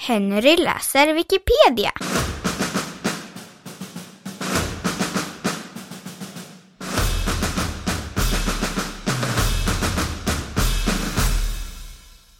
Henry läser Wikipedia.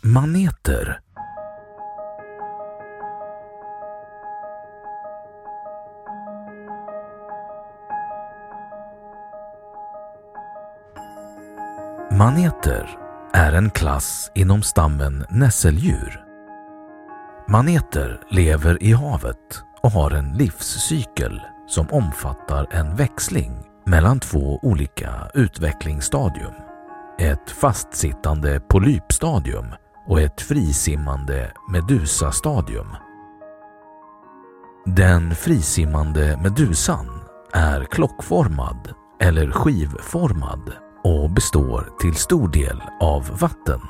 Maneter. Maneter är en klass inom stammen nässeldjur. Maneter lever i havet och har en livscykel som omfattar en växling mellan två olika utvecklingsstadium. Ett fastsittande polypstadium och ett frisimmande medusastadium. Den frisimmande medusan är klockformad eller skivformad och består till stor del av vatten.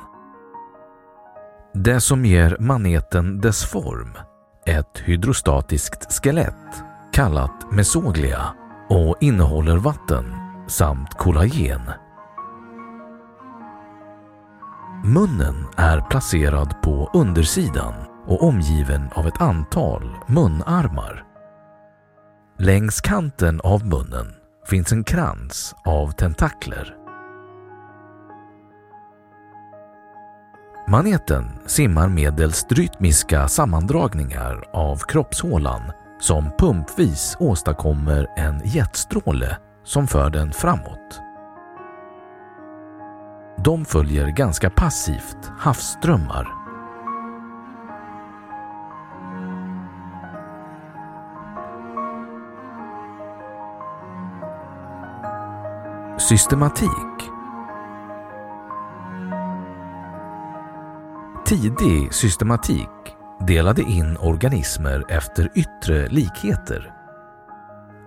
Det som ger maneten dess form, ett hydrostatiskt skelett kallat mesoglia och innehåller vatten samt kollagen. Munnen är placerad på undersidan och omgiven av ett antal munarmar. Längs kanten av munnen finns en krans av tentakler. Maneten simmar medelst rytmiska sammandragningar av kroppshålan som pumpvis åstadkommer en jetstråle som för den framåt. De följer ganska passivt havsströmmar. Systematik Tidig systematik delade in organismer efter yttre likheter.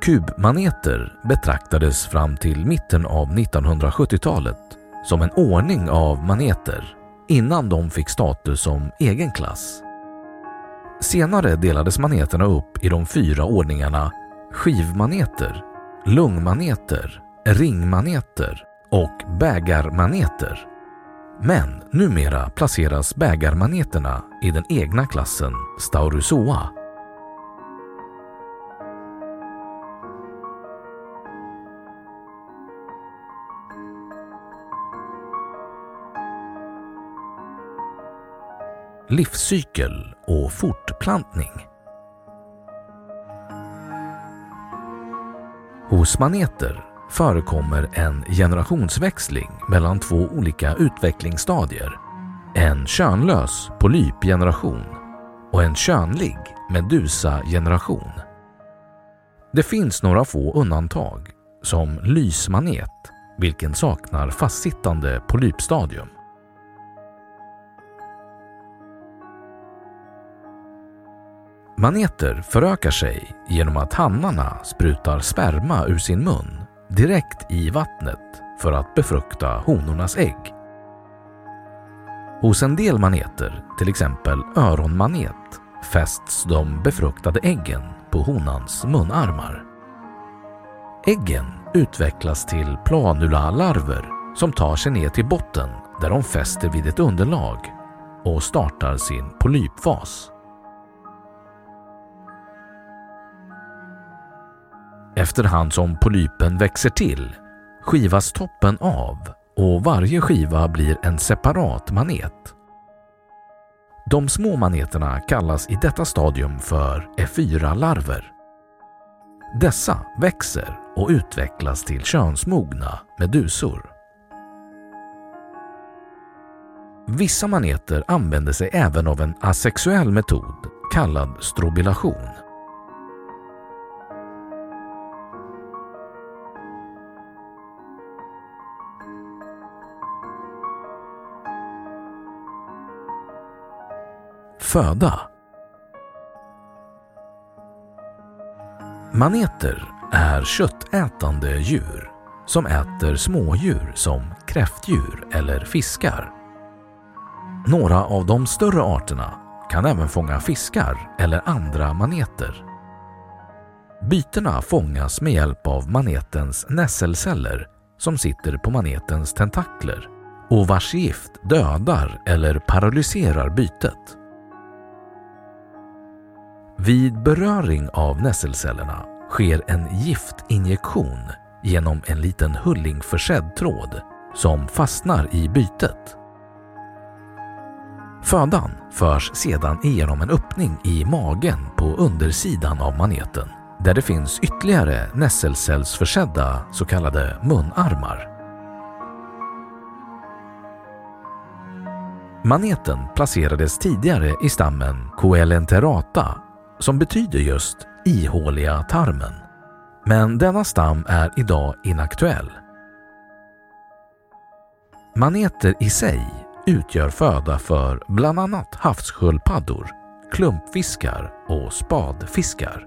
Kubmaneter betraktades fram till mitten av 1970-talet som en ordning av maneter innan de fick status som egen klass. Senare delades maneterna upp i de fyra ordningarna skivmaneter, lungmaneter, ringmaneter och bägarmaneter. Men numera placeras bägarmaneterna i den egna klassen Staurusoa. Livscykel och fortplantning Hos maneter förekommer en generationsväxling mellan två olika utvecklingsstadier. En könlös polypgeneration och en könlig medusageneration. Det finns några få undantag, som lysmanet, vilken saknar fastsittande polypstadium. Maneter förökar sig genom att hannarna sprutar sperma ur sin mun direkt i vattnet för att befrukta honornas ägg. Hos en del maneter, till exempel öronmanet, fästs de befruktade äggen på honans munarmar. Äggen utvecklas till planula-larver som tar sig ner till botten där de fäster vid ett underlag och startar sin polypfas. Efterhand som polypen växer till skivas toppen av och varje skiva blir en separat manet. De små maneterna kallas i detta stadium för E4-larver. Dessa växer och utvecklas till könsmogna medusor. Vissa maneter använder sig även av en asexuell metod kallad strobilation. Föda Maneter är köttätande djur som äter smådjur som kräftdjur eller fiskar. Några av de större arterna kan även fånga fiskar eller andra maneter. Bytena fångas med hjälp av manetens nässelceller som sitter på manetens tentakler och vars gift dödar eller paralyserar bytet. Vid beröring av nässelcellerna sker en giftinjektion genom en liten hullingförsedd tråd som fastnar i bytet. Födan förs sedan igenom en öppning i magen på undersidan av maneten där det finns ytterligare nässelcellsförsedda så kallade munarmar. Maneten placerades tidigare i stammen Coelenterata som betyder just ihåliga tarmen. Men denna stam är idag inaktuell. Maneter i sig utgör föda för bland annat havssköldpaddor, klumpfiskar och spadfiskar.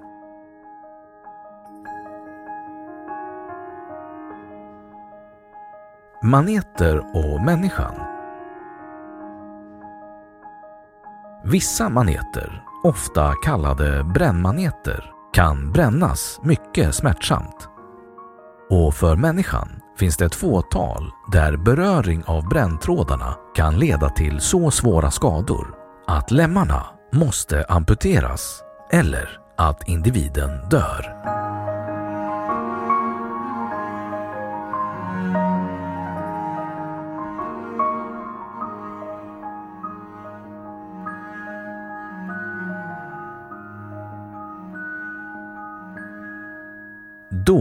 Maneter och människan Vissa maneter, ofta kallade brännmaneter, kan brännas mycket smärtsamt. Och för människan finns det ett fåtal där beröring av bränntrådarna kan leda till så svåra skador att lemmarna måste amputeras eller att individen dör.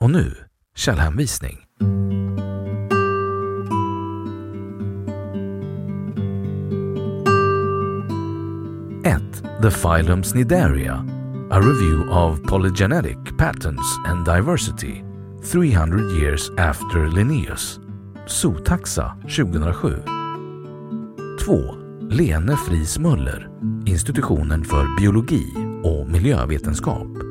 Och nu källhänvisning. The Phylum Cnidaria, a review of polygenetic patterns and diversity 300 years after Linnaeus, Zootaxa 2007. 2. Lene Friis Muller, Institutionen för biologi och miljövetenskap